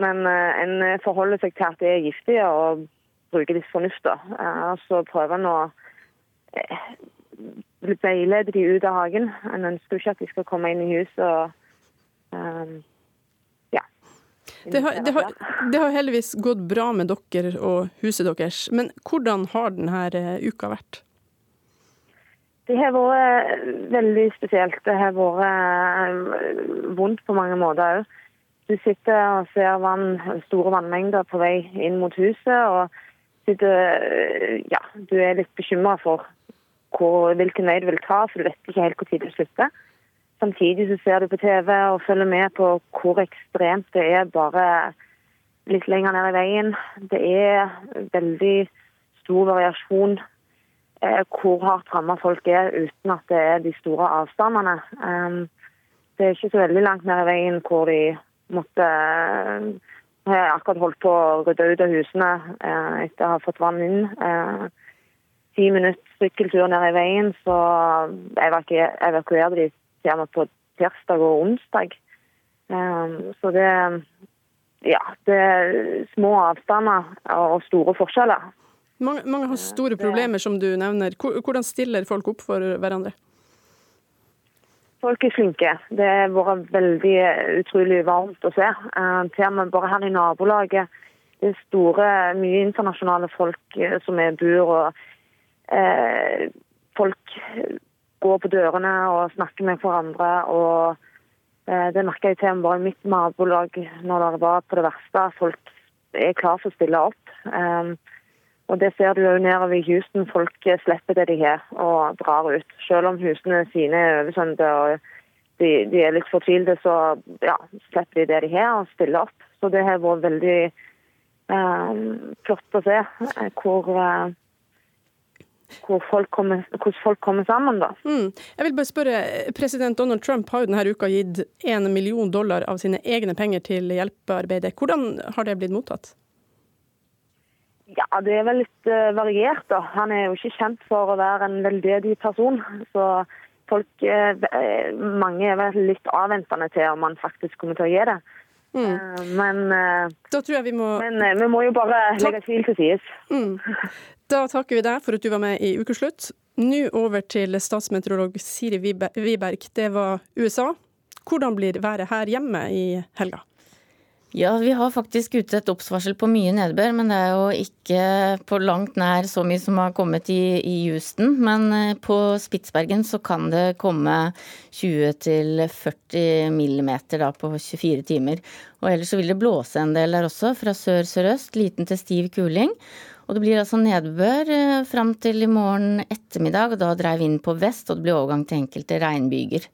men eh, en forholder seg til at det er giftig og bruker litt fornuft. Eh, så prøver en å eh, veilede de ut av hagen. En ønsker ikke at de skal komme inn i huset og um, ja. Det har, det, har, det har, heldigvis gått bra med dere og huset deres, men hvordan har denne uka vært? Det har vært veldig spesielt. Det har vært vondt på mange måter òg. Du sitter og ser vann, store vannmengder på vei inn mot huset, og sitter, ja, du er litt bekymra for hvor, hvilken vei du vil ta, for du vet ikke helt hvor tid det slutter. Samtidig så ser du på TV og følger med på hvor ekstremt det er bare litt lenger ned i veien. Det er veldig stor variasjon eh, hvor hardt ramma folk er uten at det er de store avstandene. Um, det er ikke så veldig langt ned i veien hvor de måtte Jeg har akkurat holdt på å rydde ut av husene eh, etter å ha fått vann inn. Eh, ti minutter sykkeltur ned i veien, så evakuerte de til med på tirsdag og onsdag. Eh, så det Ja, det er små avstander og store forskjeller. Mange, mange har store problemer, som du nevner. Hvordan stiller folk opp for hverandre? Folk er flinke. Det har vært veldig utrolig varmt å se. Til og med bare her i nabolaget. Det er store, mye internasjonale folk eh, som er bur. og eh, Folk går på dørene og snakker med hverandre. og eh, Det merka jeg til bare i mitt nabolag når det var på det verste. Folk er klar for å stille opp. Eh, og Det ser du jo nedover i Houston. Folk slipper det de har og drar ut. Selv om husene sine er oversvømte og de, de, er litt fortvilte, så ja, slipper de det de har og stiller opp. Så det har vært veldig eh, flott å se eh, hvor, eh, hvor folk kommer, hvordan folk kommer sammen. da. Mm. Jeg vil bare spørre, President Donald Trump har jo denne uka gitt en million dollar av sine egne penger til hjelpearbeidet. Hvordan har det blitt mottatt? Ja, Det er vel litt uh, variert. da. Han er jo ikke kjent for å være en veldedig person. Så folk, uh, mange er vel litt avventende til om han faktisk kommer til å gi det. Mm. Uh, men, da tror jeg vi må... men vi må jo bare legge tvil til side. Mm. Da takker vi deg for at du var med i Ukeslutt. Nå over til statsmeteorolog Siri Wiberg. Det var USA. Hvordan blir været her hjemme i helga? Ja, vi har faktisk ute et obs-varsel på mye nedbør, men det er jo ikke på langt nær så mye som har kommet i, i Houston. Men eh, på Spitsbergen så kan det komme 20-40 millimeter da på 24 timer. Og ellers så vil det blåse en del der også, fra sør-sørøst, liten til stiv kuling. Og det blir altså nedbør eh, fram til i morgen ettermiddag, og da dreier vinden på vest, og det blir overgang til enkelte regnbyger.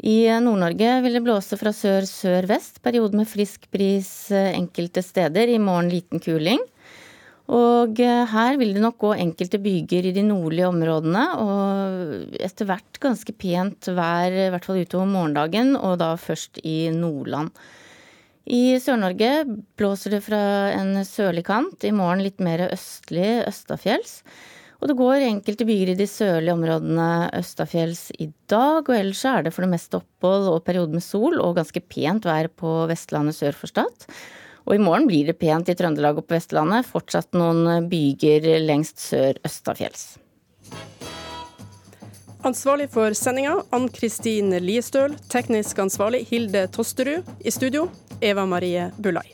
I Nord-Norge vil det blåse fra sør-sør-vest, periode med frisk bris eh, enkelte steder. I morgen liten kuling. Og eh, her vil det nok gå enkelte byger i de nordlige områdene, og etter hvert ganske pent vær, i hvert fall utover morgendagen, og da først i Nordland. I Sør-Norge blåser det fra en sørlig kant, i morgen litt mer østlig østafjells. Og det går enkelte byer i de sørlige områdene østafjells i dag, og ellers er det for det meste opphold og perioder med sol og ganske pent vær på Vestlandet sør for Stad. Og i morgen blir det pent i Trøndelag og på Vestlandet, fortsatt noen byger lengst sør østafjells. Ansvarlig for sendinga Ann Kristin Liestøl, teknisk ansvarlig Hilde Tosterud. I studio Eva Marie Bulai.